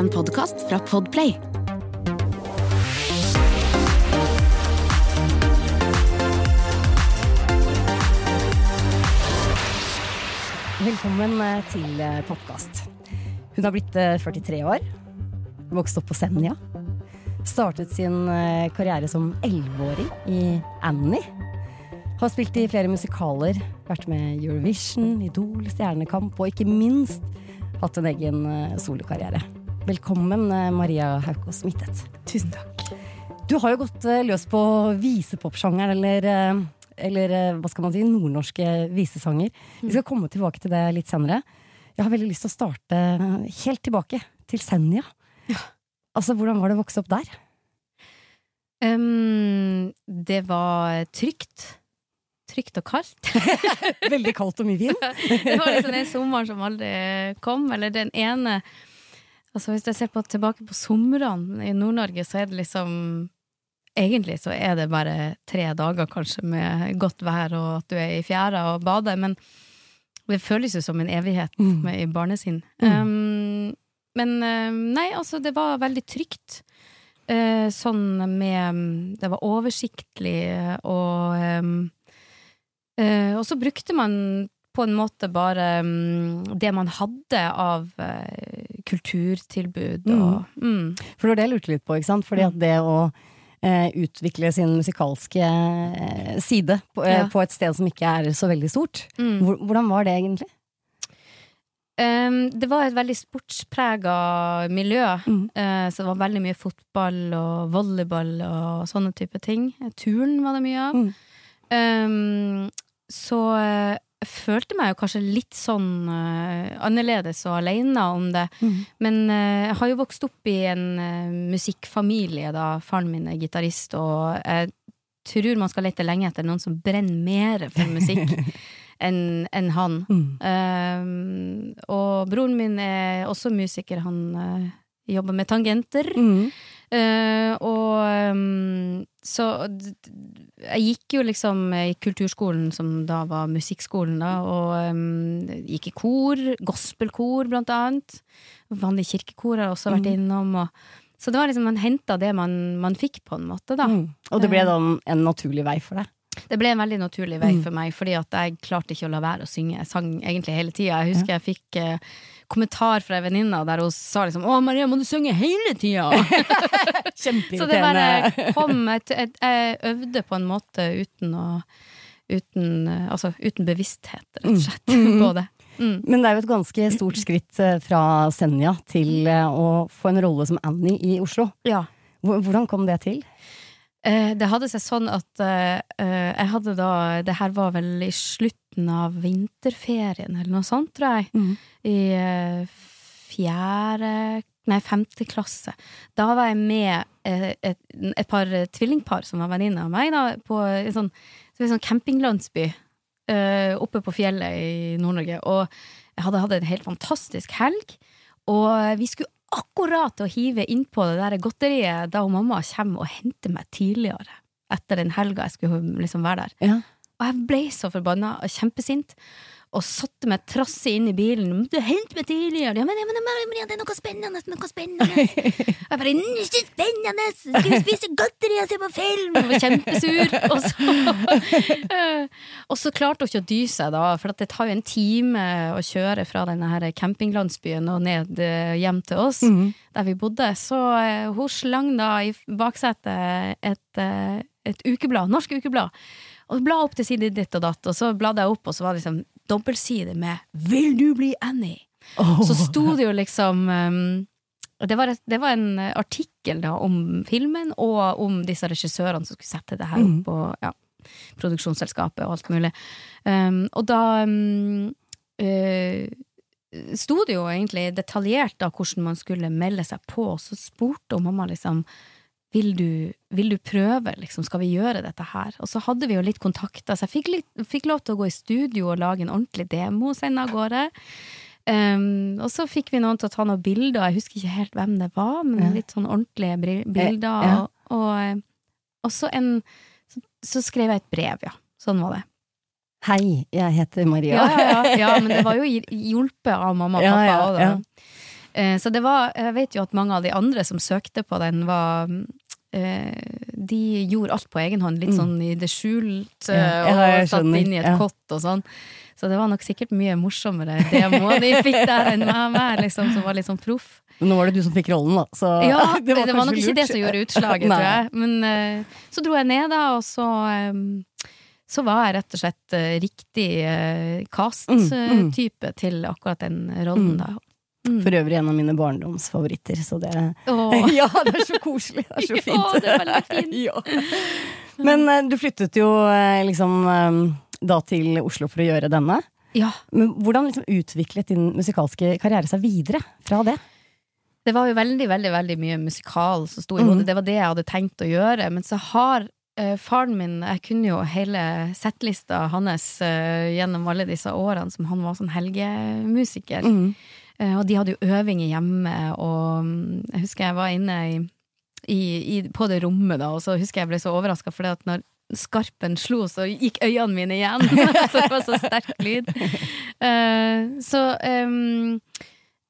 En podkast fra Podplay. Velkommen eh, til podkast. Hun har blitt eh, 43 år. Vokst opp på Senja. Startet sin eh, karriere som 11-åring i Annie. Har spilt i flere musikaler, vært med Eurovision, Idol, Stjernekamp og ikke minst hatt en egen eh, solokarriere. Velkommen, eh, Maria Haukås Mittet. Tusen takk. Du har jo gått eh, løs på visepopsjangeren, eller, eh, eller hva skal man si, nordnorske visesanger. Vi skal komme tilbake til det litt senere. Jeg har veldig lyst til å starte helt tilbake, til Senja. Altså, hvordan var det å vokse opp der? Um, det var trygt. Trygt og kaldt. Veldig kaldt og mye vind. det var liksom den sommeren som aldri kom, eller den ene Altså Hvis jeg ser på, tilbake på somrene i Nord-Norge, så er det liksom Egentlig så er det bare tre dager kanskje med godt vær og at du er i fjæra og bader, men det føles jo som en evighet Mm. med, i barnesinn. Mm. Um, men um, nei, altså, det var veldig trygt. Uh, sånn med Det var oversiktlig, og um, uh, Og så brukte man på en måte bare um, det man hadde av uh, kulturtilbud og mm. For det var det jeg lurte litt på, ikke sant? Fordi at det å eh, utvikle sin musikalske eh, side på, Ja. på et sted som ikke er så veldig stort, Mm. hvordan var det egentlig? Um, det var et veldig sportsprega miljø. Mm. eh, så det var veldig mye fotball og volleyball og sånne type ting. Turn var det mye av. Mm. Um, så jeg følte meg jo kanskje litt sånn uh, annerledes og aleine om det. Mm. Men uh, jeg har jo vokst opp i en uh, musikkfamilie, da faren min er gitarist, og jeg tror man skal lete lenge etter noen som brenner mer for musikk enn en han. Mm. Um, og broren min er også musiker, han jobber med tangenter. Mm. Eh, og um, så jeg gikk jo liksom i kulturskolen, som da var musikkskolen, da, og um, gikk i kor, gospelkor blant annet. Vanlig kirkekor har jeg også vært Mm. innom. Og, så det var liksom, man henta det man, man fikk, på en måte, da. Mm. Og det ble da en, en naturlig vei for deg? Det ble en veldig naturlig vei Mm. for meg, fordi at jeg klarte ikke å la være å synge. Jeg sang egentlig hele tida. Jeg husker jeg fikk eh, kommentar fra ei venninne der hun sa liksom 'Å, Maria, må du synge hele tida?' Så det bare kom jeg, jeg, jeg øvde på en måte uten å Uten, eh, altså, uten bevissthet, rett og slett, Mm. på det. Mm. Men det er jo et ganske stort skritt eh, fra Senja til eh, å få en rolle som Annie i Oslo. Ja. Hvordan kom det til? Eh, det hadde seg sånn at eh, eh, jeg hadde da Det her var vel i slutten av vinterferien, eller noe sånt, tror jeg. I eh, fjerde Nei, femte klasse. Da var jeg med et, et par tvillingpar som var venninner av meg, da, på en sånn, en sånn campinglandsby oppe på fjellet i Nord-Norge. Og jeg hadde hatt en helt fantastisk helg, og vi skulle akkurat å hive innpå det der godteriet da mamma kommer og henter meg tidligere. Etter den helga jeg skulle liksom være der. Ja. Og jeg ble så forbanna og kjempesint. Og satte meg trassig inn i bilen. 'Du hent meg tidligere!' Ja, men, men Maria, det er noe spennende! Noe spennende! Jeg bare 'Ikke spennende! Skal vi spise godteri og se på film?' Og var kjempesur. Og så, og så klarte hun ikke å dy seg, da, for at det tar jo en time å kjøre fra denne her campinglandsbyen og ned eh, hjem til oss, Mhm. der vi bodde. Så eh, hun slang da i baksetet et, eh, et ukeblad, norsk ukeblad. Og bla opp til side ditt og datt, og så bladde jeg opp, og så var det liksom dobbeltside med 'Vil du bli Annie?' Så sto det jo liksom um, det, var et, det var en eh, artikkel da om filmen, og om disse regissørene som skulle sette det her opp, opp og ja, produksjonsselskapet og alt mulig. Um, og da um, uh, sto det jo egentlig detaljert da hvordan man skulle melde seg på, og så spurte mamma liksom vil du, vil du prøve, liksom, skal vi gjøre dette her? Og så hadde vi jo litt kontakt, så jeg fikk, litt, fikk lov til å gå i studio og lage en ordentlig demo og sende av gårde. Um, og så fikk vi noen til å ta noen bilder, jeg husker ikke helt hvem det var, men Ja. litt sånn ordentlige bilder. ja. Og, og, og så en så, så skrev jeg et brev, ja. Sånn var det. Hei, jeg heter Maria. Ja, ja, men det var jo hjulpet av mamma og pappa ja, også, da. ja. Eh, så det var Jeg vet jo at mange av de andre som søkte på den, var eh, De gjorde alt på egen hånd, litt sånn i det skjulte, Ja, og satt inn i et Ja. kott og sånn. Så det var nok sikkert mye morsommere demo de fikk der enn meg, meg, liksom, som var litt sånn proff. Men nå var det du som fikk rollen, da. Så Ja, det var, nok kanskje ikke det som gjorde utslaget, tror jeg. Men eh, så dro jeg ned, da, og så eh, så var jeg rett og slett eh, riktig Mm, mm. cast-type til akkurat den rollen, Mm. da. Mm. For øvrig en av mine barndomsfavoritter, så det. Ja, det er så koselig! Det er så fint. Ja, det er fint. Ja. Men eh, du flyttet jo eh, liksom eh, da til Oslo for å gjøre denne. Ja. Men hvordan liksom utviklet din musikalske karriere seg videre fra det? Det var jo veldig, veldig veldig mye musikal som sto i hodet. hodet. Det var det jeg hadde tenkt å gjøre. Men så har uh, faren min Jeg kunne jo hele settlista hans uh, gjennom alle disse årene som han var sånn helgemusiker. Mm. Eh, og de hadde jo øvinger hjemme, og mm, jeg husker jeg var inne i, i, i, på det rommet da, og så husker jeg ble så overraska, for at når skarpen slo, så gikk øynene mine igjen. så det var så sterk lyd. Uh, så um,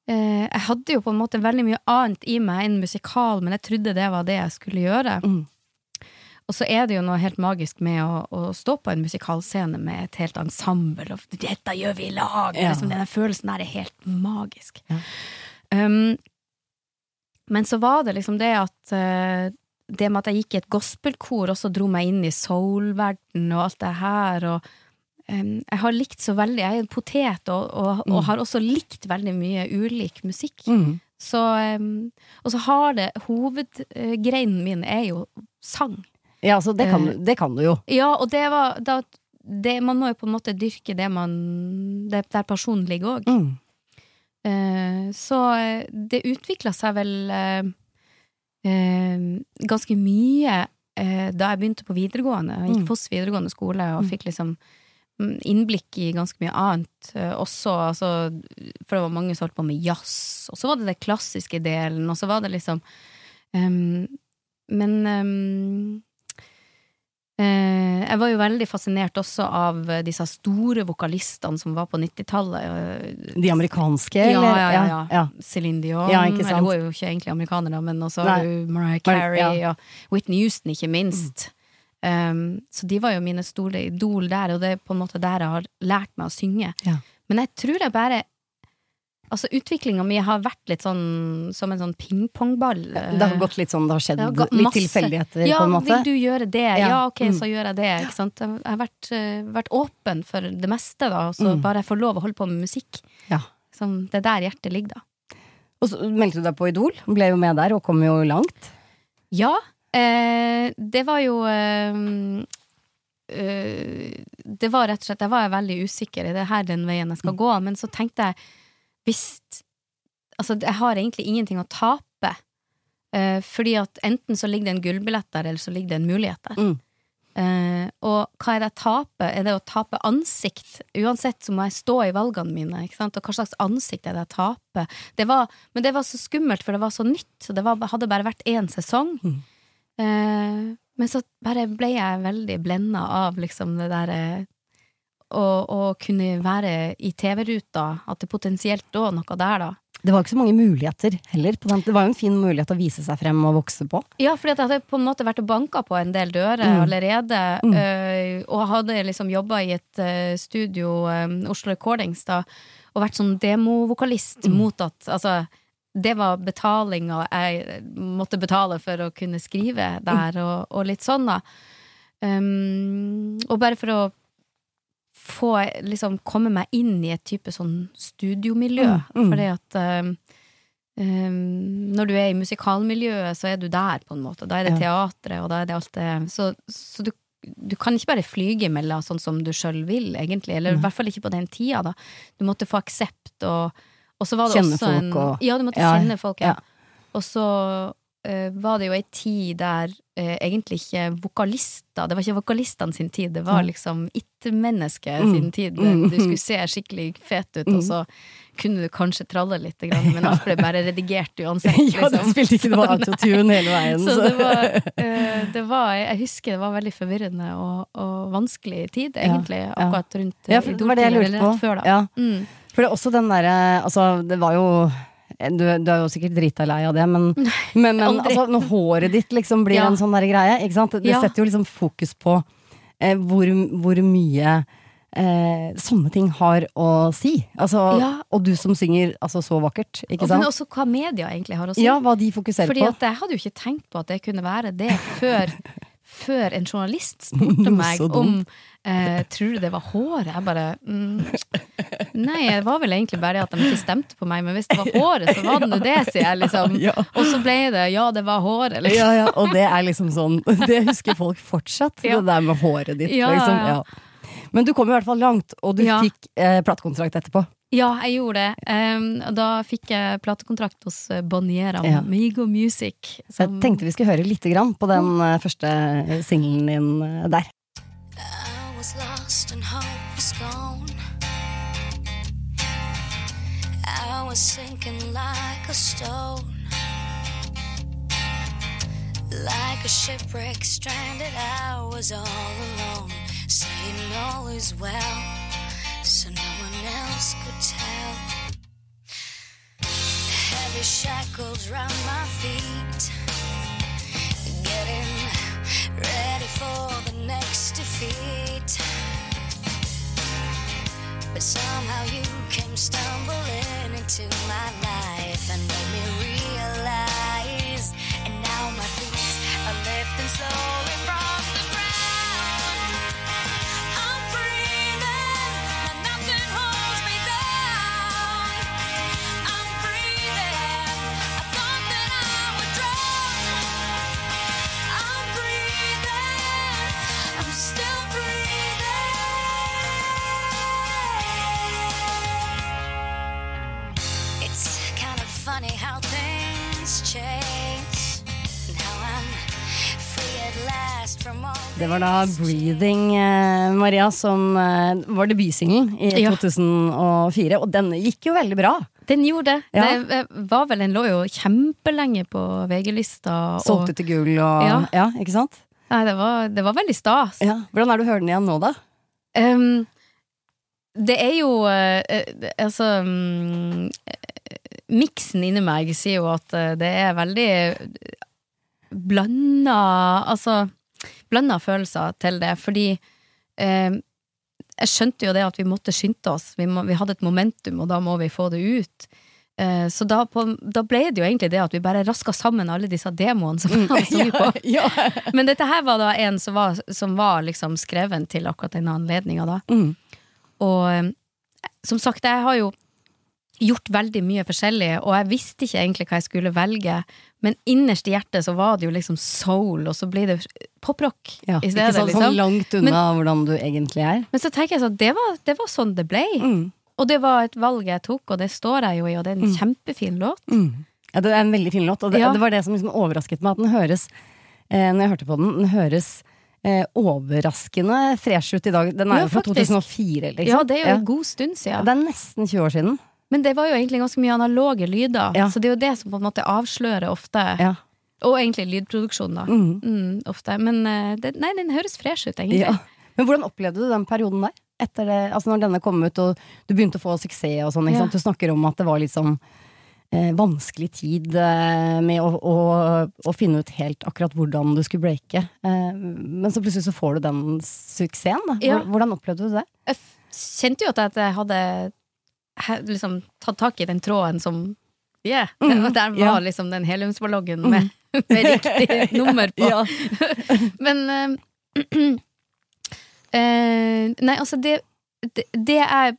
uh, jeg hadde jo på en måte veldig mye annet i meg enn musikal, men jeg trodde det var det jeg skulle gjøre. Mm. Og så er det jo noe helt magisk med å, å stå på en musikalscene med et helt ensemble, og dette gjør vi i lag! Ja. Liksom, denne følelsen der er helt magisk. Ja. Um, men så var det liksom det at uh, det med at jeg gikk i et gospelkor også dro meg inn i soul-verden og alt det her, og em, jeg har likt så veldig, jeg er en potet, og, og, og Mm. har også likt veldig mye ulik musikk. Mm. Så, em, og så har det Hovedgreinen min er jo sang. Ja, altså det kan, Eh. det kan du jo. Ja, og det var da det, Man må jo på en måte dyrke det man det, Der personen ligger òg. Mm. Eh, så eh, det utvikla seg vel eh, eh, ganske mye eh, da jeg begynte på videregående. Jeg gikk Mm. Foss videregående skole og Mm. fikk liksom mm, innblikk i ganske mye annet også. Altså, for det var mange som holdt på med jazz, og så var det den klassiske delen, og så var det liksom um, Men eh, jeg var jo veldig fascinert også av eh, disse store vokalistene som var på 90-tallet. eh, De amerikanske, Ja, eller? ja, ja, ja. ja. Celine Dion, Ja, eller hun er jo ikke egentlig amerikaner, men også Mariah Carey og Whitney Houston, ikke minst. Um, så de var jo mine store idol der, og det er på en måte der jeg har lært meg å synge. Men jeg tror jeg bare Altså, utviklinga mi har vært litt sånn som en sånn pingpongball. Det har gått litt sånn, det har skjedd Det har litt masse. tilfeldigheter, ja, på en måte. vil du gjøre det? Ja, Ja. ok, Mm. så gjør jeg det. Ikke sant? Jeg har vært, eh, vært åpen for det meste, da, så Mm. bare jeg får lov å holde på med musikk. Ja. Som, det er der hjertet ligger, da. Og så meldte du deg på Idol, ble jo med der og kom jo langt. Ja, eh, det var jo eh, eh, Det var rett og slett Jeg var veldig usikker. Er det her den veien jeg skal gå? Men så tenkte jeg hvis Altså, jeg har egentlig ingenting å tape. Uh, fordi at enten så ligger det en gullbillett der, eller så ligger det en mulighet der. Mm. Uh, og hva er det jeg taper? Er det å tape ansikt? Uansett så må jeg stå i valgene mine. Og hva slags ansikt er det jeg taper? Det var, men det var så skummelt, for det var så nytt. Så det var, hadde bare vært én sesong. Mm. Uh, men så bare ble jeg veldig blenda av liksom det derre å, kunne være i TV-ruta, at det potensielt lå noe der, da. Det var ikke så mange muligheter heller. Det var jo en fin mulighet å vise seg frem og vokse på. Ja, for jeg hadde på en måte vært og banka på en del dører Mm. allerede. Mm. eh, og hadde liksom jobba i et eh, studio, eh, Oslo Recordings, da, og vært sånn demovokalist Mm. mot at Altså, det var betalinga jeg måtte betale for å kunne skrive der, Mm. og, og litt sånn, da. Um, og bare for å få liksom komme meg inn i et type sånn studiomiljø. Mm, mm. Fordi at um, når du er i musikalmiljøet, så er du der, på en måte. Da er det teatret, og da er det alt det Så, så du, du kan ikke bare flyge imellom sånn som du sjøl vil, egentlig. Eller i hvert fall ikke på den tida, da. Du måtte få aksept, og, og så var det Kjenne også folk en og- Ja, du måtte Ja, kjenne folk, ja. ja. Og så var det jo ei tid der eh, egentlig ikke vokalister Det var ikke vokalistene sin tid, det var Mm. liksom it-mennesket Mm. sin tid. Mm. Du skulle se skikkelig fet ut, Mm. og så kunne du kanskje tralle litt, men alt ble bare redigert uansett. ja, det liksom. spilte ikke var autotune hele veien. Så det var, eh, det var Jeg husker det var veldig forvirrende og, og vanskelig tid, egentlig, akkurat rundt ja, eh, for det var det jeg lurte på. Før. Ja. Mm. For det er også den derre Altså, det var jo du, du er jo sikkert drita lei av det, men, men, men altså, når håret ditt liksom blir Ja. en sånn der greie, det Ja. setter jo liksom fokus på eh, hvor, hvor mye eh, sånne ting har å si. Altså, Ja. Og du som synger altså, så vakkert, ikke Og, men også hva media egentlig har å si. Ja, hva de fokuserer Fordi på. Fordi jeg hadde jo ikke tenkt på at det kunne være det før, før en journalist spurte meg om eh, Tror du det var håret? Jeg bare mm, Nei, det var vel egentlig bare at de ikke stemte på meg, men hvis det var håret, så var det nå det, sier jeg, liksom. Og så ble det ja, det var håret, liksom. Ja, ja, og det er liksom sånn Det husker folk fortsatt, Ja. det der med håret ditt. Liksom. ja. Men du kom i hvert fall langt, og du fikk eh, platekontrakt etterpå. Ja, jeg gjorde det. Um, og da fikk jeg platekontrakt hos Boniera Bonnier og Ja. Migo Music. Som... jeg tenkte vi skulle høre lite grann på den mm. første singelen din eh, der. I was lost and hope was gone. I was sinking like a stone. Like a shipwreck stranded, I was all alone. Saying all is well, else could tell. Heavy shackles round my feet. Getting ready for the next defeat. But somehow you came stumbling into my life and made me realize. And now my feet are lifting slowly funny how things change Now I'm free at last from all Det var da 'Breathing', eh, Maria, som eh, var debutsingelen i Ja. 2004. Og den gikk jo veldig bra. Den gjorde det. Ja. Det eh, var vel, Den lå jo kjempelenge på VG-lista. og- Solgte til gull og Ja. ja. ikke sant? Nei, det var, det var veldig stas. Ja. Hvordan er det å høre den igjen nå, da? Um, det er jo eh, eh, Altså um, eh, Miksen inni meg sier jo at eh, det er veldig blanda Altså blanda følelser til det, fordi eh, jeg skjønte jo det at vi måtte skynde oss. Vi, må, vi hadde et momentum, og da må vi få det ut. Eh, så da, på, da ble det jo egentlig det at vi bare raska sammen alle disse demoene som vi hadde sunget på. ja. Men dette her var da en som var, som var liksom skreven til akkurat denne anledninga da. Mm. Og eh, som sagt, jeg har jo gjort veldig mye forskjellig, og jeg visste ikke egentlig hva jeg skulle velge, men innerst i hjertet så var det jo liksom soul, og så blir det poprock ja. i Ikke stedet, sånn, liksom. sånn langt unna hvordan du egentlig er. Men så tenker jeg sånn, det var, det var sånn det ble. Mm. Og det var et valg jeg tok, og det står jeg jo i, og det er en kjempefin låt. Mm. Ja, det er en veldig fin låt, og det, Ja. det var det som liksom overrasket meg. At den høres, eh, når jeg hørte på den, den høres eh, overraskende fresh ut i dag. Den er Ja, jo fra faktisk. 2004, liksom. Ja, det er jo Ja. en god stund siden. Det er nesten 20 år siden. Men det var jo egentlig ganske mye analoge lyder, Ja. så det er jo det som på en måte avslører ofte. Ja. Og egentlig lydproduksjon, da. Mm. Mm, ofte. Men eh, det, nei, den høres fresh ut, egentlig. Ja. Men hvordan opplevde du den perioden der? Etter det, altså når denne kom ut, og du begynte å få suksess og sånn. Du snakker om at det var litt sånn eh, vanskelig tid eh, med å, å, å finne ut helt akkurat hvordan du skulle breake. Eh, men så plutselig så får du den suksessen. Da. Hvordan opplevde du det? Jeg kjente jo at jeg hadde liksom tatt tak i den tråden som Yeah, Mm, der, der var ja. liksom den heliumsballongen med, med riktig nummer på. Men uh, Nei, altså, det, det, det er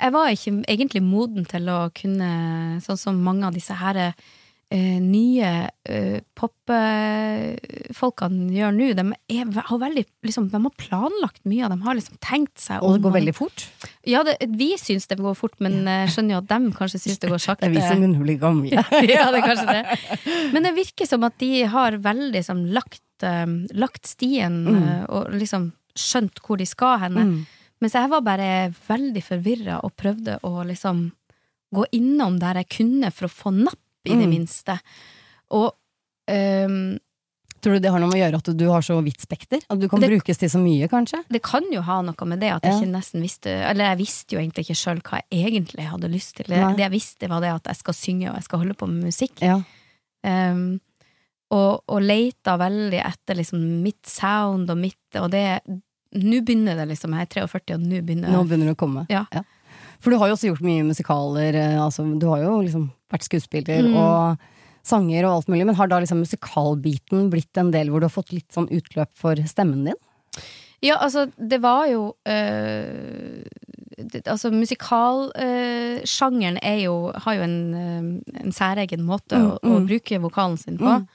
Jeg var ikke egentlig moden til å kunne Sånn som mange av disse her eh, nye eh, popfolkene gjør nå. De, er, har veldig, liksom, de har planlagt mye, de har liksom tenkt seg Og det går veldig fort. Ja, det, vi syns det går fort, men jeg skjønner jo at de kanskje syns det går Det sakte. er vi som begynner å bli gamle. ja, det er kanskje det. Men det virker som at de har veldig som, lagt, eh, lagt stien Mm. eh, og liksom skjønt hvor de skal henne. Mm. Mens jeg var bare veldig forvirra og prøvde å liksom gå innom der jeg kunne for å få napp, i det Mm. minste. Og um, Tror du det har noe med å gjøre at du har så vidt spekter? At du kan Det- brukes til så mye, kanskje? Det kan jo ha noe med det at jeg Ja. ikke nesten visste Eller jeg visste jo egentlig ikke sjøl hva jeg egentlig hadde lyst til. Det, Nei. det jeg visste, var det at jeg skal synge og jeg skal holde på med musikk. Ja. Um, og, og leita veldig etter liksom mitt sound og mitt Og det Nå begynner det liksom. Jeg er 43, og nå begynner Nå begynner det å komme. Ja. For du har jo også gjort mye musikaler. eh, Altså, du har jo liksom vært skuespiller Mm. og sanger og alt mulig, men har da liksom musikalbiten blitt en del hvor du har fått litt sånn utløp for stemmen din? Ja, altså, det var jo øh, det, Altså, musikalsjangeren er jo Har jo en, øh, en særegen måte å, å Mm, mm. bruke vokalen sin på.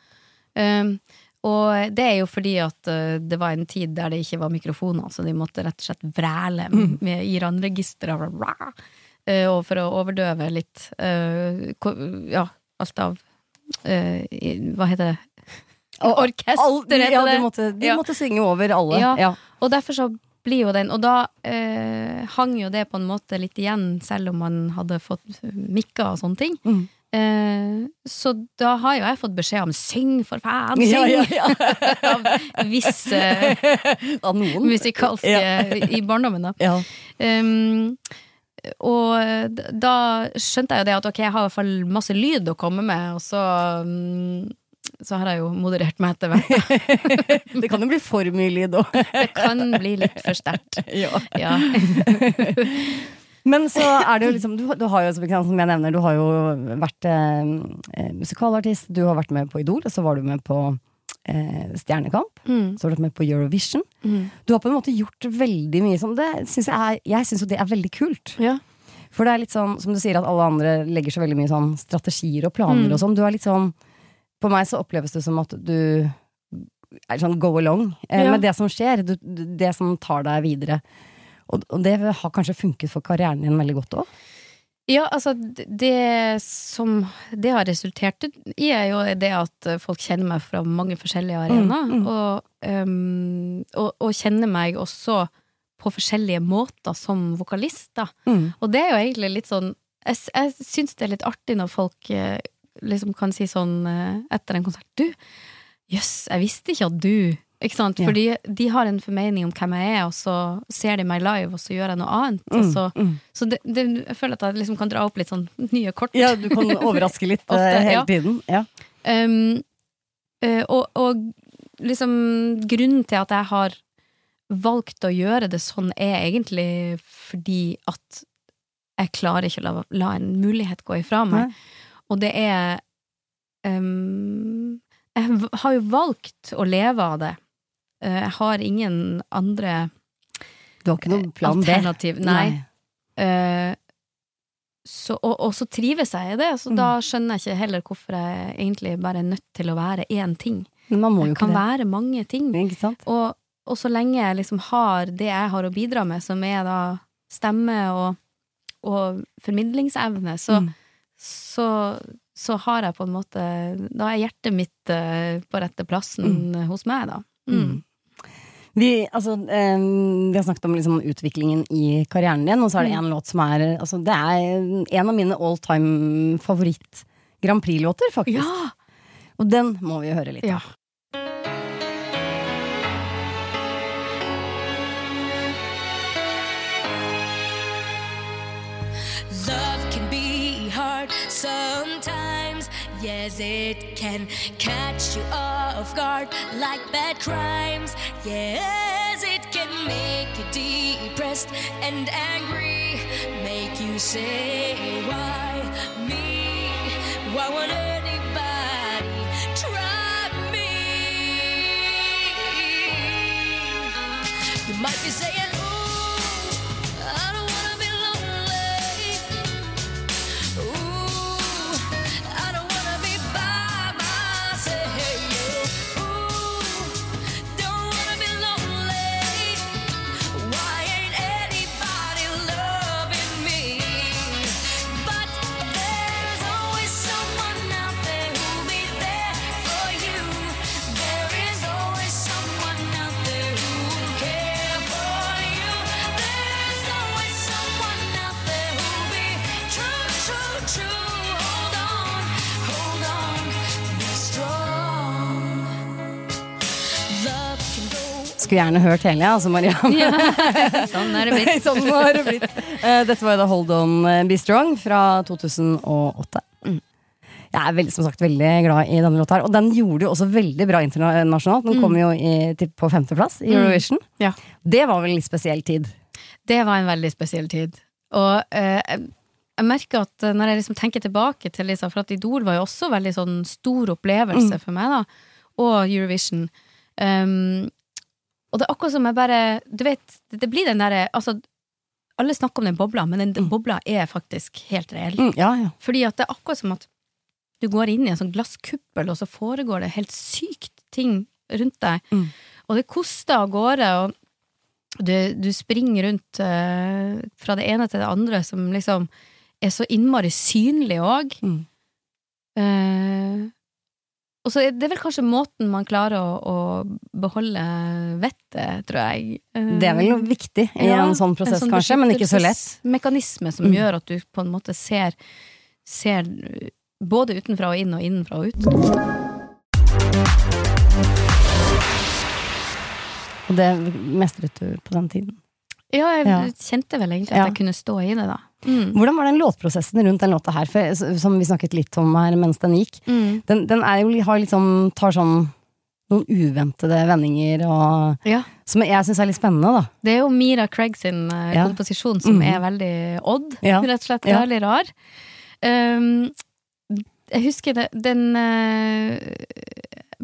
Um, og det er jo fordi at øh, det var en tid der det ikke var mikrofoner, så de måtte rett og slett vræle Mm. med, i randregisteret. øh, og for å overdøve litt øh, Ja, alt av Hva heter det? Orkester, ja. De måtte, de Ja. synge over alle. Ja. Ja. Og derfor så blir jo den Og da eh, hang jo det på en måte litt igjen, selv om man hadde fått mikka og sånne ting. Mm. Eh, så da har jo jeg fått beskjed om 'syng, for faen, syng!' Ja, ja, ja. av visse Av noen. musikalske i barndommen, da. Ja. Um, og da skjønte jeg jo det at ok, jeg har i hvert fall masse lyd å komme med, og så um, så har jeg jo moderert meg etter hvert. Det kan jo bli for mye lyd òg. Det kan bli litt for sterkt. Ja. Ja. Men så er det jo liksom Du, du har jo som jeg nevner, du har jo vært eh, eh, musikalartist, du har vært med på Idol, og så var du med på eh, Stjernekamp. Mm. Så har du vært med på Eurovision. Mm. Du har på en måte gjort veldig mye sånn. Det synes jeg er, jeg syns jo det er veldig kult. Ja. For det er litt sånn, som du sier, at alle andre legger så veldig mye sånn strategier og planer Mm. og sånn. Du er litt sånn På meg så oppleves det som at du er sånn go along eh, Ja. med det som skjer. Du- det som tar deg videre. Og, og det har kanskje funket for karrieren din veldig godt òg. Ja, altså det som det har resultert i, er jo det at folk kjenner meg fra mange forskjellige arenaer. mm. Og, um, og, og kjenner meg også på forskjellige måter som vokalist, da. Mm. Og det er jo egentlig litt sånn Jeg, jeg syns det er litt artig når folk eh, liksom kan si sånn eh, etter en konsert Du, jøss, jeg visste ikke at du Ikke sant? Ja. Fordi de har en formening om hvem jeg er, og så ser de meg live, og så gjør jeg noe annet. Og så, Mm. så det, det, jeg føler at jeg liksom kan dra opp litt sånn nye kort. Ja, du kan overraske litt Ofte, eh, hele ja. tiden. Ja. Um, eh, og, og liksom grunnen til at jeg har valgt å gjøre det sånn, er egentlig fordi at jeg klarer ikke å la, la en mulighet gå ifra meg. Nei. Og det er um, Jeg har jo valgt å leve av det. Eh, jeg har ingen andre Du har ikke noen plan B? alternativ. Nei. Eh, så, og, og så trives jeg i det, så Mm. da skjønner jeg ikke heller hvorfor jeg egentlig bare er nødt til å være én ting. Men man må jo Jeg kan det. være mange ting. Og, og så lenge jeg liksom har det jeg har å bidra med, som er da stemme og, og formidlingsevne, så, Mm. så, så har jeg på en måte Da er hjertet mitt eh, på rette plassen hos meg, da. Mm. Mm. Vi, altså, eh, vi har snakket om liksom, utviklingen i karrieren din, og så er det Mm. en låt som er altså, Det er en av mine all time favoritt Grand Prix-låter, faktisk. Ja! Og den må vi høre litt ja. av. Love It can catch you off guard like bad crimes. Yes, it can make you depressed and angry. Make you say, Why me? Why won't anybody try me? You might be saying, skulle gjerne hørt hele, altså Maria. Ja, sånn er det blitt. sånn er det blitt. Eh, Dette var jo da Hold On eh, Be Strong fra 2008. Jeg er veldig, som sagt veldig glad i denne låta, her og den gjorde jo også veldig bra internasjonalt. Den kom jo i, til, på femteplass i Eurovision. Ja. Det var vel en litt spesiell tid. Det var en veldig spesiell tid. Og eh, jeg, merker at eh, når jeg liksom tenker tilbake til Lisa, For at Idol var jo også veldig sånn stor opplevelse for meg, da. Og Eurovision. Um, og det er akkurat som jeg bare Du vet, det, blir den derre Altså, alle snakker om den bobla, men den, den bobla er faktisk helt reell. Mm, ja, ja. Fordi at det er akkurat som at du går inn i en sånn glasskuppel, og så foregår det helt sykt ting rundt deg. Mm. Og det koster av gårde, og du, du springer rundt uh, fra det ene til det andre, som liksom er så innmari synlig òg. Mm. Eh, og så er det vel kanskje måten man klarer å, å beholde vettet, tror jeg. Eh, Det er vel noe viktig i ja, en sånn prosess, kanskje, men ikke så lett. Mekanisme som Mm. gjør at du på en måte ser, ser både utenfra og inn, og innenfra og ut. Og det mestret du på den tiden. Ja, jeg Ja. kjente vel egentlig at Ja. jeg kunne stå i det, da. Mm. Hvordan var den låtprosessen rundt den låta her, for, som vi snakket litt om her mens den gikk? Mm. Den, den er jo, har liksom, tar sånn noen uventede vendinger, og, Ja. som jeg syns er litt spennende, da. Det er jo Mira Craig sin eh, Ja. komposisjon som mm. er veldig odd, Ja. rett og slett. Veldig rar. Um, jeg husker det, den uh,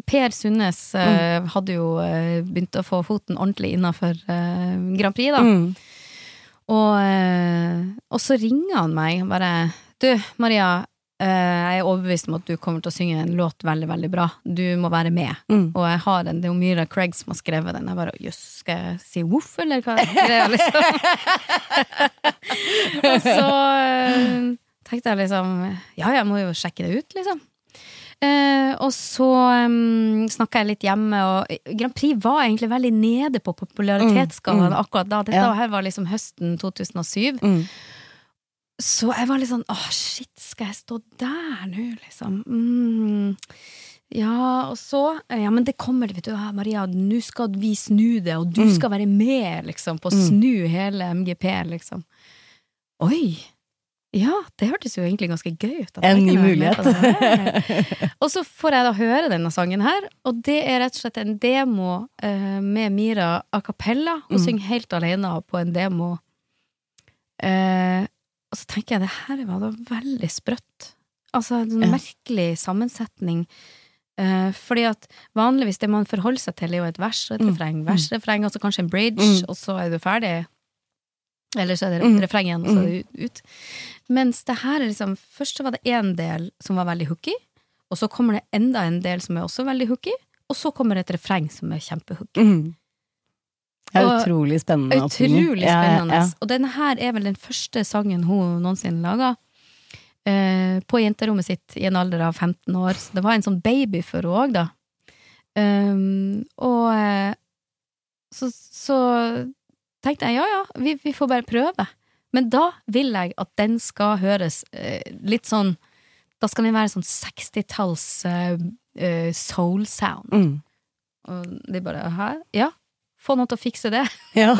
Per Sundnes uh, Mm. hadde jo uh, begynt å få foten ordentlig innafor Grand Prix, da. Og, eh, og så ringer han meg og bare Du, Maria, eh, jeg er overbevist om at du kommer til å synge en låt veldig, veldig bra. Du må være med. Mm. Og jeg har en, det er jo Myra Craig som har skrevet den. Jeg bare jøss, skal jeg si voff, eller hva er greia, liksom? og så eh, tenkte jeg liksom Ja, jeg må jo sjekke det ut, liksom. Eh, og så um, snakka jeg litt hjemme, og Grand Prix var egentlig veldig nede på popularitetsskalaen Mm, mm. akkurat da. Dette Ja. her var liksom høsten 2007. Mm. Så jeg var litt sånn åh, shit, skal jeg stå der nå, liksom? Mm. Ja, og så Ja, men det kommer, vet du, ja, Maria, nå skal vi snu det, og du Mm. skal være med, liksom, på å Mm. snu hele MGP, liksom. Oi! Ja, det hørtes jo egentlig ganske gøy ut. En ny det mulighet. og så får jeg da høre denne sangen her, og det er rett og slett en demo uh, med Mira a cappella. Hun Mm. synger helt alene på en demo. Uh, og så tenker jeg det her var da veldig sprøtt. Altså en sånn Ja. merkelig sammensetning. Uh, fordi at vanligvis det man forholder seg til, er jo et vers og et Mm. refreng. Vers, refreng, og så kanskje en bridge, Mm. og så er du ferdig. Eller så er det Mm. refreng igjen, og så er det ut, ut. Mens det her er liksom Først så var det én del som var veldig hooky, og så kommer det enda en del som er også veldig hooky, og så kommer det et refreng som er kjempehooky. Mm. Det er utrolig spennende. Utrolig Ja, ja, spennende. ja. Og denne her er vel den første sangen hun noensinne laga. Eh, på jenterommet sitt i en alder av 15 år. Så det var en sånn baby for henne òg, da. Um, og eh, så, så tenkte jeg ja ja, vi, vi får bare prøve. Men da vil jeg at den skal høres eh, litt sånn Da skal den være sånn 60-talls eh, eh, soul sound. Mm. Og de bare hæ? Ja, få noen til å fikse det. Ja.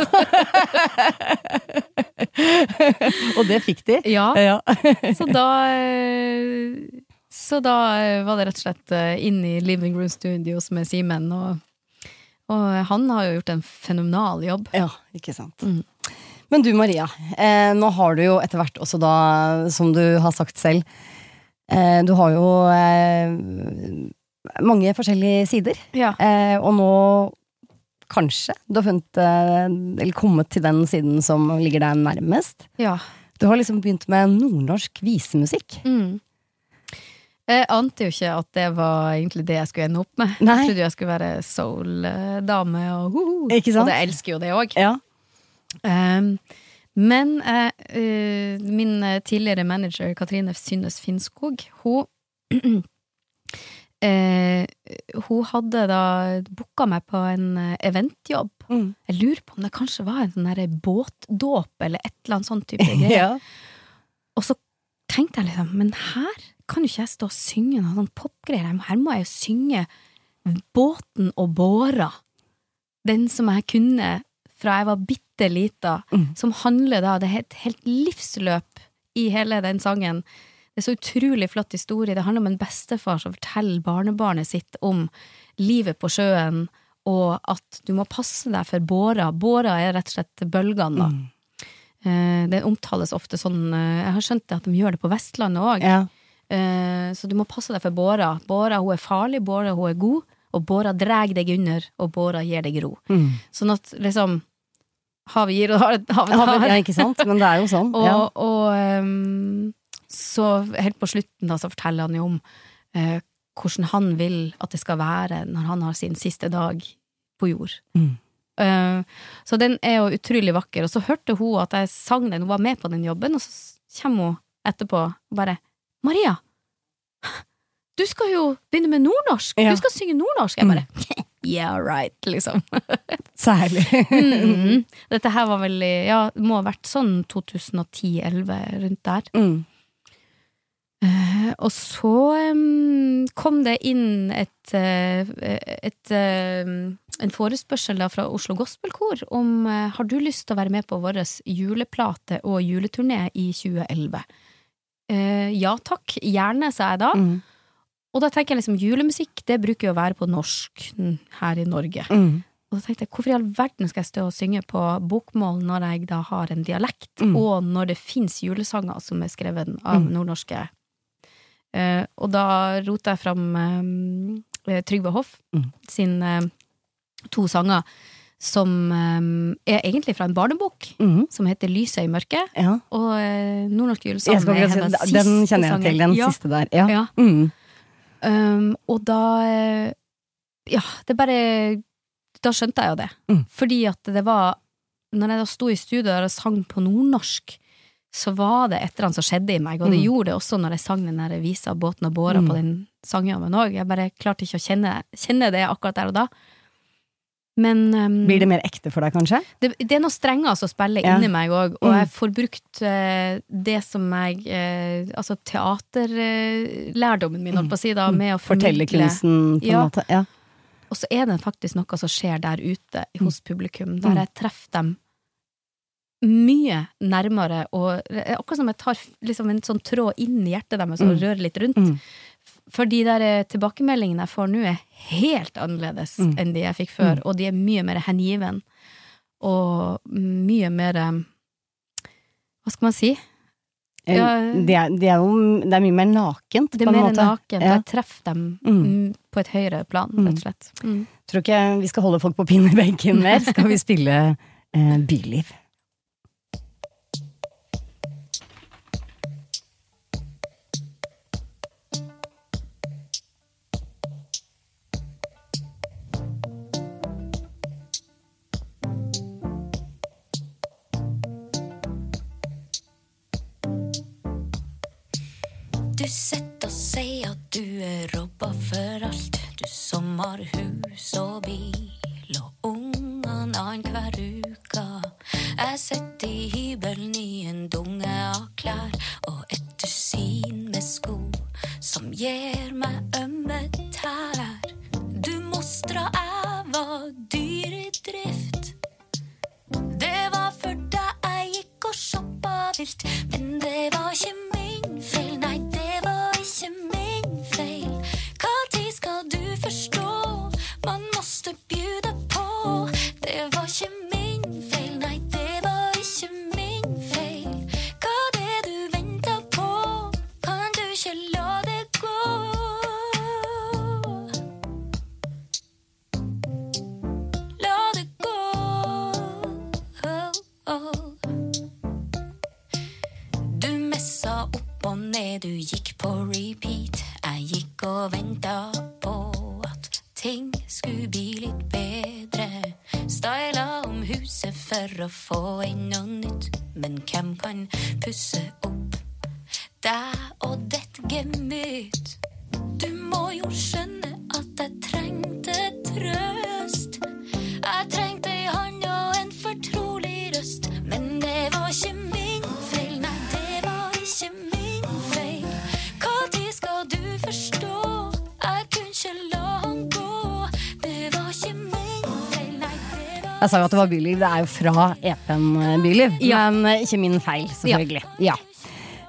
og det fikk de. Ja, Ja. så da eh, Så da eh, var det rett og slett inn i Living Room Studios med Simen, og, og han har jo gjort en fenomenal jobb. ja, ikke sant. Mm. Men du Maria, eh, nå har du jo etter hvert også da, som du har sagt selv, eh, du har jo eh, mange forskjellige sider. Ja. Eh, og nå kanskje du har funnet eh, Eller kommet til den siden som ligger deg nærmest. ja. Du har liksom begynt med nordnorsk visemusikk. Mm. Jeg ante jo ikke at det var egentlig det jeg skulle ende opp med. Nei. Jeg trodde jeg skulle være soul-dame og ho-ho. Ikke sant? Og det elsker jo det òg. Ja. Um, men eh, eh, min eh, tidligere manager Katrine Synnes Finnskog, hun eh, Hun hadde da booka meg på en eventjobb. Mm. Jeg lurer på om det kanskje var en sånn båtdåp eller et eller annet sånn type greie. ja. Og så tenkte jeg liksom, men her kan jo ikke jeg stå og synge noe sånn popgreier. Her må jeg jo synge Båten og båra. den som jeg kunne fra jeg var bitte lita, Mm. som handler da Det er et helt livsløp i hele den sangen. Det er så utrolig flott historie. Det handler om en bestefar som forteller barnebarnet sitt om livet på sjøen, og at du må passe deg for båra. Båra er rett og slett bølgene, da. Mm. Eh, Det omtales ofte sånn eh, Jeg har skjønt at de gjør det på Vestlandet òg. Ja. Eh, Så du må passe deg for båra. Båra hun er farlig, båra hun er god, og båra drar deg under, og båra gir deg ro. Mm. Sånn at liksom Havet gir, og havet tar. ja, ikke sant? Men det er jo sånn. Og, Ja. og um, så helt på slutten da, så forteller han jo om uh, hvordan han vil at det skal være når han har sin siste dag på jord. Mm. Uh, så den er jo utrolig vakker. Og så hørte hun at jeg sang den, hun var med på den jobben, og så kommer hun etterpå og bare 'Maria, du skal jo begynne med nordnorsk! Ja. Du skal synge nordnorsk!' Jeg bare 'yeah, right', liksom. Særlig. Mm. Dette her var vel Ja, det må ha vært sånn 2010-11, rundt der. Mm. Uh, og så um, kom det inn et, uh, et uh, en forespørsel da fra Oslo Gospelkor om eh, har du lyst til å være med på vår juleplate og juleturné i 2011. Eh, ja takk, gjerne, sa jeg da. Mm. Og da tenker jeg liksom julemusikk, det bruker jo å være på norsk her i Norge. Mm. Og da tenkte jeg, hvorfor i all verden skal jeg stå og synge på bokmål når jeg da har en dialekt, Mm. og når det fins julesanger som er skrevet av Mm. nordnorske? Eh, og da rota jeg fram eh, Trygve Hoff Mm. sin eh, to sanger, som eh, er egentlig fra en barnebok, Mm. som heter Lyset i mørket, Ja. og eh, Nordnorsk julesang er hennes siste sang. den kjenner jeg til, den ja. siste der. Ja. Mm. Um, og da eh, Ja, det bare Da skjønte jeg jo det. Mm. Fordi at det var Når jeg da sto i studio og sang på nordnorsk, så var det et eller annet som skjedde i meg, og det Mm. gjorde det også når jeg sang den der visa 'Båten og båra' Mm. på den sangjammen òg. Jeg bare klarte ikke å kjenne, kjenne det akkurat der og da. Men um, Blir det mer ekte for deg, kanskje? det, det er noe strenger som spiller Ja. inni meg òg, og Mm. jeg får brukt uh, det som jeg uh, Altså teaterlærdommen min, holdt på å si, da, med å formidle Fortellerkunsten, på en Ja. måte. Ja. Og så er det faktisk noe som skjer der ute hos publikum, der Mm. jeg treffer dem mye nærmere, og akkurat som jeg tar liksom en sånn tråd inn i hjertet deres og Mm. rører litt rundt. Mm. For de der eh, tilbakemeldingene jeg får nå, er helt annerledes Mm. enn de jeg fikk før, Mm. og de er mye mer hengiven. Og mye mer eh, Hva skal man si? Ja. Det, er, det, er jo, det er mye mer nakent, på en måte. Det er mer nakent. Ja. Jeg treffer dem Mm. mm, på et høyere plan, Mm. rett og slett. Mm. Tror ikke vi skal holde folk på pinnebenken mer. Skal vi spille eh, Byliv? Som har hus og bil og ungene annenhver uke. Jeg sitter i hybelen i en dunge av klær og et dusin med sko som gir meg ømme tær. Du mostra jeg var dyr i drift. Det var for da jeg gikk og shoppa vilt. Men det var ikke min feil, nei, det var ikke min feil. Jeg sa jo at det var Byliv. Det er jo fra EP-en Byliv. Ja. Men eh, ikke min feil, selvfølgelig. Ja.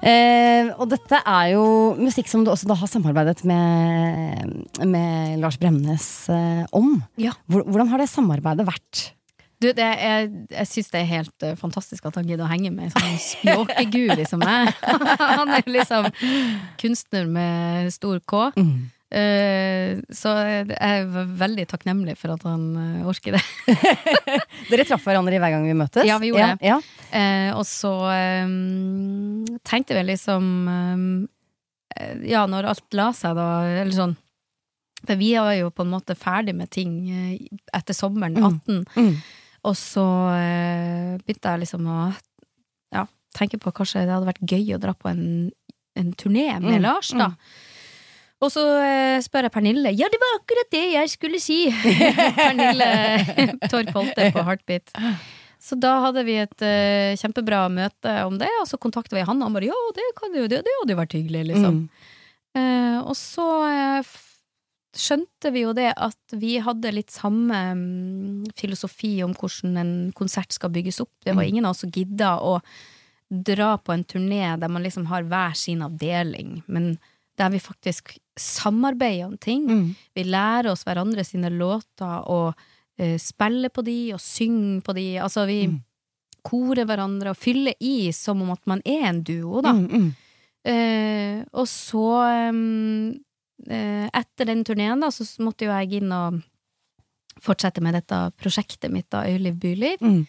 Eh, og dette er jo musikk som du også da har samarbeidet med, med Lars Bremnes eh, om. Ja. Hvordan har det samarbeidet vært? Du, det er, jeg syns det er helt uh, fantastisk at han gidder å henge med en sånn spjåkeguri som meg. han er liksom kunstner med stor K. Eh, så jeg er veldig takknemlig for at han eh, orker det. Dere traff hverandre hver gang vi møtes? Ja, vi gjorde det. Ja, Eh, og så eh, tenkte vi liksom eh, Ja, når alt la seg, da, eller sånn For vi var jo på en måte ferdig med ting eh, etter sommeren 18. Mm. Og så eh, begynte jeg liksom å ja, tenke på kanskje det hadde vært gøy å dra på en, en turné med Mm, Lars, da. Og så eh, spør jeg Pernille. Ja, det var akkurat det jeg skulle si! Pernille Torp Holte på Heartbeat. Så da hadde vi et uh, kjempebra møte om det, og så kontakta vi han, og han bare ja, det, kan jo, det, det hadde jo vært hyggelig, liksom. Mm. Uh, og så uh, skjønte vi jo det at vi hadde litt samme um, filosofi om hvordan en konsert skal bygges opp. Det var Mm. ingen av oss som gidda å dra på en turné der man liksom har hver sin avdeling, men der vi faktisk samarbeider om ting. Mm. Vi lærer oss hverandre sine låter og uh, spiller på de og synger på de. Altså, vi Mm. korer hverandre og fyller i som om at man er en duo, da. Mm. Eh, og så um, uh, Etter den turneen da Så måtte jo jeg inn og fortsette med dette prosjektet mitt da, Øyliv Byliv Mm.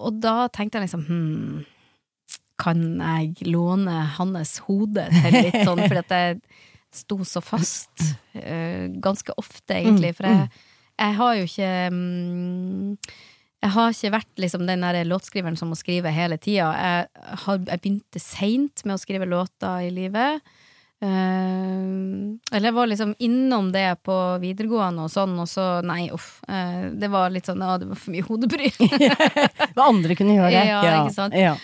Og da tenkte jeg liksom hmm, Kan jeg låne hans hode til litt sånn for at jeg sto så fast uh, Ganske ofte egentlig For jeg, jeg har jo ikke um, jeg har ikke vært liksom den der låtskriveren som må skrive hele tida. Jeg, jeg begynte seint med å skrive låter i livet. Eh, eller jeg var liksom innom det på videregående og sånn, og så nei, uff. eh, det var litt sånn, ja, det var for mye hodebry. Hva andre kunne gjøre. Ja, ikke sant? Ja.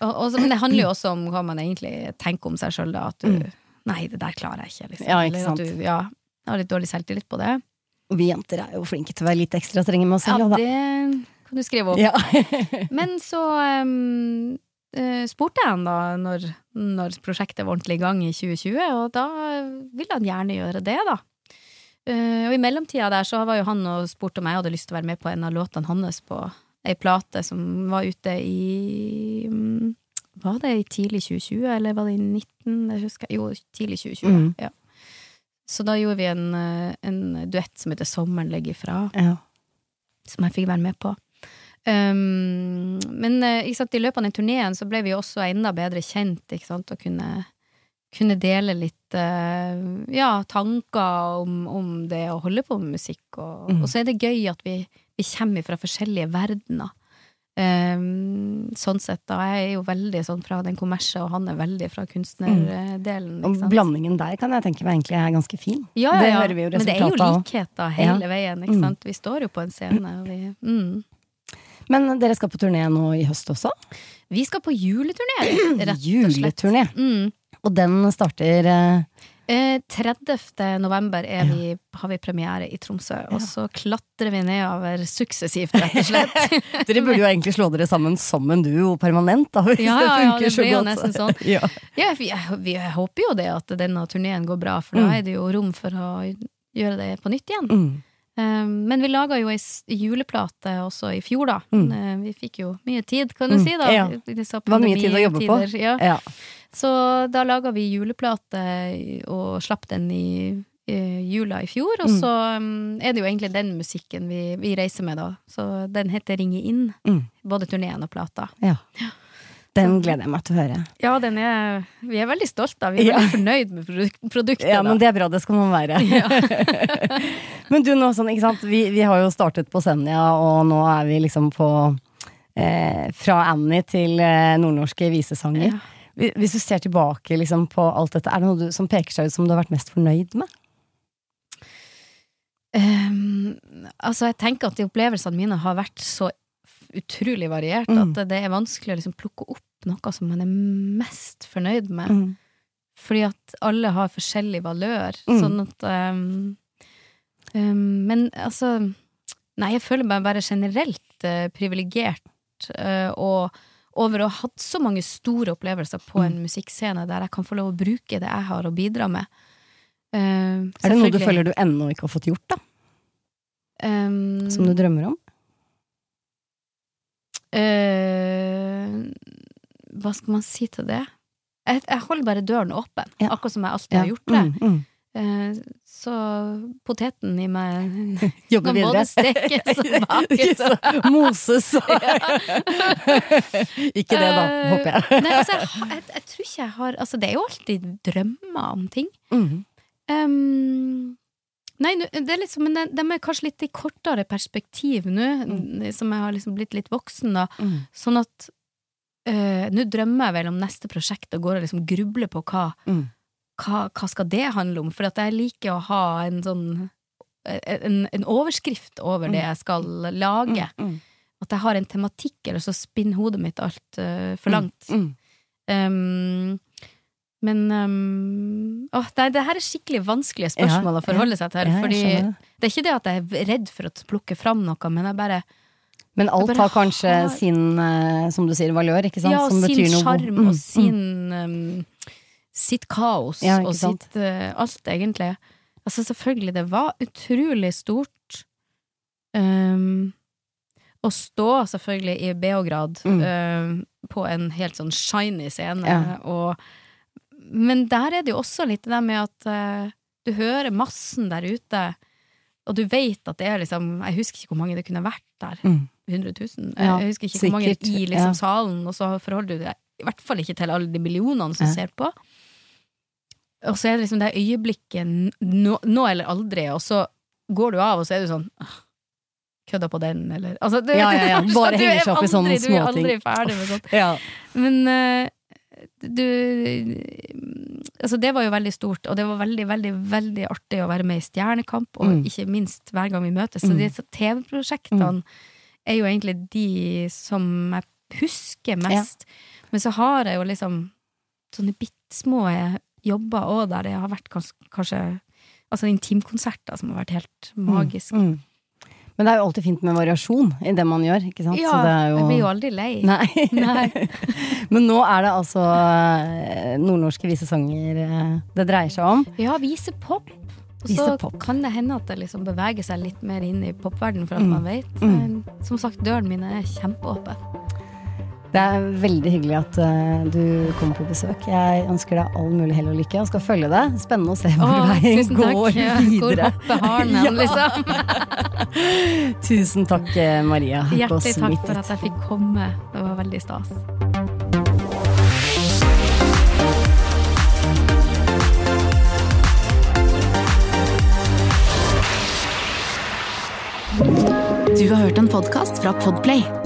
Og, og så, men det handler jo også om hva man egentlig tenker om seg sjøl, da. At du Nei, det der klarer jeg ikke, liksom. Mm. Ja, ikke Eller sant. at du ja, har litt dårlig selvtillit på det. Og vi jenter er jo flinke til å være litt ekstra strenge med oss Ja, selv. da. det kan du skrive opp. Ja. Men så um, spurte jeg han da når, når prosjektet var ordentlig i gang i 2020, og da ville han gjerne gjøre det, da. Uh, og i mellomtida der så var jo han og spurte om jeg hadde lyst til å være med på en av låtene hans på ei plate som var ute i mm, Var det i tidlig 2020, eller var det i 19? Jeg husker, jo, tidlig 2020. Mm. Ja. Så da gjorde vi en, eh, en duett som heter Sommeren legger fra Ja. som jeg fikk være med på. Um, men eh, sant, i løpet av den turneen så ble vi også enda bedre kjent, sant, og kunne, kunne dele litt uh, ja, tanker om, om det å holde på med musikk. Og, Mm. og så er det gøy at vi, vi kommer fra forskjellige verdener. Um, sånn sett, da. Jeg er jo veldig sånn fra den kommersielle, og han er veldig fra kunstnerdelen. Og blandingen der kan jeg tenke meg egentlig er ganske fin. Ja, ja, Det ja. hører vi jo Men det er jo likheter hele Ja. veien, ikke Mm. sant. Vi står jo på en scene, og vi mm. Men dere skal på turné nå i høst også? Vi skal på juleturné, rett og slett. Juleturné. Mm. Og den starter eh, Eh, 30. november er vi, har vi premiere i Tromsø, og så klatrer vi nedover suksessivt, rett og slett. Dere burde jo egentlig slå dere sammen som en duo permanent, da, hvis Ja, det ja, ja, det så blir jo nesten sånn. ja. Ja, vi, vi håper jo det at denne turneen går bra, for da er det jo rom for å gjøre det på nytt igjen. Mm. Eh, men vi laga jo ei juleplate også i fjor, da. Mm. Eh, vi fikk jo mye tid, kan du Mm, si, da. ja. Det var mye tid å jobbe på. Ja. Ja. Så da laga vi juleplate og slapp den i, i jula i fjor. Og Mm. så um, er det jo egentlig den musikken vi, vi reiser med, da. Så den heter Ringe inn. Mm. Både turneen og plata. ja. Den gleder jeg meg til å høre. Ja, den er Vi er veldig stolte av. Vi er Ja. veldig fornøyd med produk produktet. Ja, men da. det er bra, det skal man være. men du, nå sånn, ikke sant? Vi, vi har jo startet på Senja, og nå er vi liksom på eh, Fra Annie til eh, nordnorske visesanger. Ja. Hvis- du ser tilbake liksom, på alt dette, er det noe du, som peker seg ut som du har vært mest fornøyd med? Um, altså, jeg tenker at de opplevelsene mine har vært så utrolig variert Mm. at det er vanskelig å liksom plukke opp noe som man er mest fornøyd med. Mm. Fordi at alle har forskjellig valør. Mm. Sånn at um, um, Men altså Nei, jeg føler meg bare generelt uh, privilegert uh, og over å ha hatt så mange store opplevelser på en musikkscene der jeg kan få lov å bruke det jeg har å bidra med. Uh, er det noe du føler du ennå ikke har fått gjort, da? Um, Som du drømmer om? Uh, hva skal man si til det? Jeg, jeg holder bare døren åpen, Ja. akkurat som jeg alltid Ja. har gjort det. Mm, mm. Uh, så poteten i meg Jobber kan videre. både stekes og bakes. og- Moses og Ikke det, da, Eh, håper jeg. Nei, altså, jeg, jeg, jeg tror ikke jeg har Altså, det er jo alltid drømmer om ting. Mm. Um, nei, det er liksom, men de, er kanskje litt i kortere perspektiv nå, som jeg har liksom blitt litt voksen, da. Mm. Sånn at uh, nå drømmer jeg vel om neste prosjekt og går og liksom grubler på hva, Mm. Hva, hva skal det handle om, for at jeg liker å ha en sånn en, en overskrift over det jeg skal lage. Mm. At jeg har en tematikk, eller så spinner hodet mitt alt uh, for langt. Mm. Um, men um, å, det, det her er skikkelig vanskelige spørsmål Ja, å forholde seg til. Ja, fordi det. er ikke det at jeg er redd for å plukke fram noe, men jeg bare Men alt bare har kanskje har- sin, eh, som du sier, valør, ikke sant? Ja, og som sin sjarm Mm, og sin um, sitt kaos Ja, og sitt uh, alt, egentlig. Altså, selvfølgelig, det var utrolig stort. Um, å stå selvfølgelig i Beograd Mm. um, på en helt sånn shiny scene, Ja. og Men der er det jo også litt det der med at uh, du hører massen der ute, og du vet at det er liksom Jeg husker ikke hvor mange det kunne vært der. Mm. 100 000? Ja, jeg husker ikke hvor mange i liksom salen, og så forholder du deg i hvert fall ikke til alle de millionene som ser på. Og så er det liksom det øyeblikket nå, nå eller aldri, og så går du av, og så er du sånn Kødda på den, eller altså, du, Ja, ja, ja, bare henger er seg opp i sånne småting. Du er aldri ferdig med sånt. Ja. Men uh, du Altså, det var jo veldig stort, og det var veldig, veldig, veldig artig å være med i Stjernekamp, og Mm. ikke minst hver gang vi møtes. Så Mm. disse TV-prosjektene er jo egentlig de som jeg husker mest. Men så har jeg jo liksom sånne bitte små jobber òg, der det har vært kans kanskje Altså intimkonserter som har vært helt magisk. Mm. Mm. Men det er jo alltid fint med variasjon i det man gjør, ikke sant? Ja, Så det er jo... jeg blir jo aldri lei. Nei. Nei. Men nå er det altså eh, nordnorske visesanger eh, det dreier seg om. Ja, visepop. Og så Visepop. kan det hende at det liksom beveger seg litt mer inn i popverdenen, for at Mm. man vet. Mm. Som sagt, døren min er kjempeåpen. Det er veldig hyggelig at uh, du kommer på besøk. Jeg ønsker deg all mulig hell og lykke og skal følge deg. Spennende å se hvor Åh, veien tusen takk. går Ja, Hvor hoppet har den, liksom? Tusen takk, eh, Maria Hjertelig takk for at jeg fikk komme. Det var veldig stas. Du har hørt en podkast fra Podplay.